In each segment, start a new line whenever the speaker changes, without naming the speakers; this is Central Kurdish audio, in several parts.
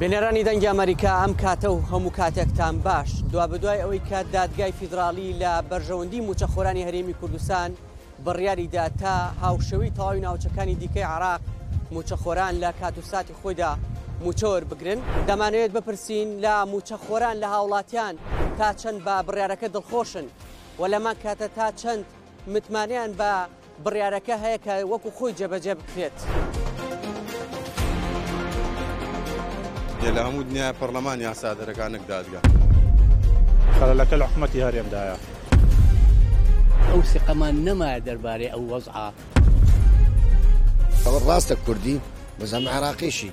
بینەرانی دەنگی ئەمەریکا ئەم کاتە و هەموو کاتێکتان باش دوابدوای ئەوەی کە دادگای فیدراالی لە بەرژەوەندی موچەخۆرانی هەرێمی کوردستان بڕیاریدا تا هاوشەوی تەواوی ناوچەکانی دیکەی عراق موچەخۆران لە کات و ساتی خۆیدا موچەوەر بگرن دەمانەوێت بپرسین لە موچەخۆران لە هاوڵاتیان تا چەند بە بڕارەکە دڵخۆشن و لەمان کاتە تا چەند متمانەیان بە بڕیارەکە هەیە کە وەکو خۆی جێبەجێ بکرێت.
یە لە هەموو دنیای پەرلەمان یاسادەرەکان نەک دادگا
خەلەکە لە حکومەتی هەرێمدایە
ئەو سقەمان نەمایە دەربارەی ئەو
وەزعە ڕاستە کوردی بەزەم عراقیشی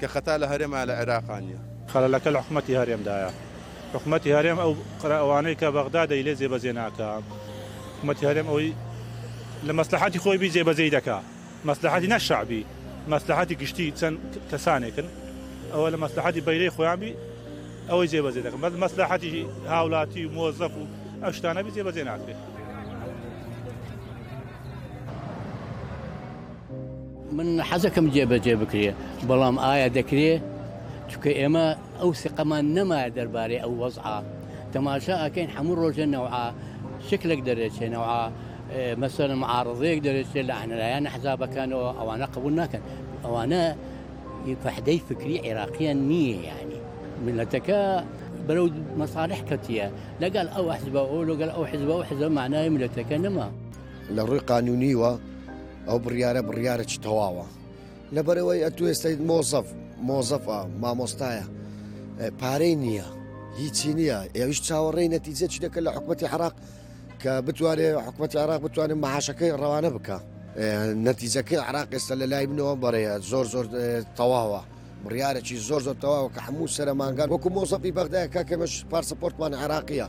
کە خەتا لە هەرێما لە عێراقا
نیە. خەلەلەکە لە حکومەتی هەرێم دایە. حکومەتی هەرێم ئەو قرە ئەوانەی کە بەغدا دەیلێ جێ بەجێ ناکا. حکومەتی هەرێم ئەوەی لە مەسلەحەتی خۆی بی جێ بەجێی دەکا. مەسلەحەتی نە شەعبی مەسلەحەتی گشتی چەن کەسانێکن ئەوە لە مەسلەحەتی بەیرەی خۆیان بی ئەوەی جێ بەجێ دەکەن. بەس مەسلەحەتی هاولاتی و مۆزەف و ئەو شتانە بی جێ بەجێ ناکرێ.
من حەزەکەم جێبەجێ بکرێ بەڵام ئایا دەکرێ چکە ئێمە ئەو سقەمان نەمایە دەربارەی ئەو وەزعا تەماشا ئەکەین هەموو ڕۆژە نەوعا شکلێک دەرێچێنەوە مەسەر معاڕزەیەک دەرێچێت لە ئەهنرایان حزابەکانەوە ئەوانە قبول ناکەن ئەوانە فەحدەی فکری عێراقیان نییە یعنی ملەتەکە بەرەو مەساالح کەتیە لەگەڵ ئەو حزبە ئەو لەگەڵ ئەو حزبە و حزە مانای ملەتەکە نەما.
لە ڕووی قانونیوە ئەو بڕیارە بڕیارێکی تەواوە لەبەرەوەی ئەتو ئێستای مۆزەف مۆزەفە مامۆستایە پارەی نییە هیچی نییە ئێویش چاوەڕێی نەتیجە چی دەکە لە حکوومەتتی عراق کە بتوانێت حکوومەتتی عراق بتوانێت مەعاشەکەی ڕەوانە بکە نەتیجەکەی عراق ئێستا لە لای بنەوە بەڕەیە زۆر زۆر تەواوە بڕارێکی زۆر زۆر تەواوە کە هەموو سەرمانگان وەکو مۆزەفی بەغدای کاکەمەش پارسپۆرتمان عراقیە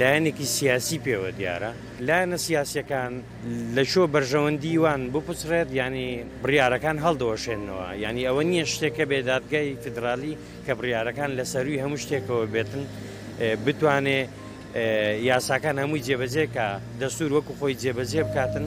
لایەنێکی سیاسی پێوە دیارە لایەنە سیاسەکان لە شۆ بەرژەوەندی وان بپچڕێت ینی بڕارەکان هەڵدەوەشێنەوە ینی ئەوە نییە شتێکە بێ دادگای فدرالی کە بڕارەکان لە سەروی هەموو شتێکەوە بێتن بتوانێ یاساکان هەمووی جێبەجێکە دەستور وەکو خۆی جێبەجێ بکاتن.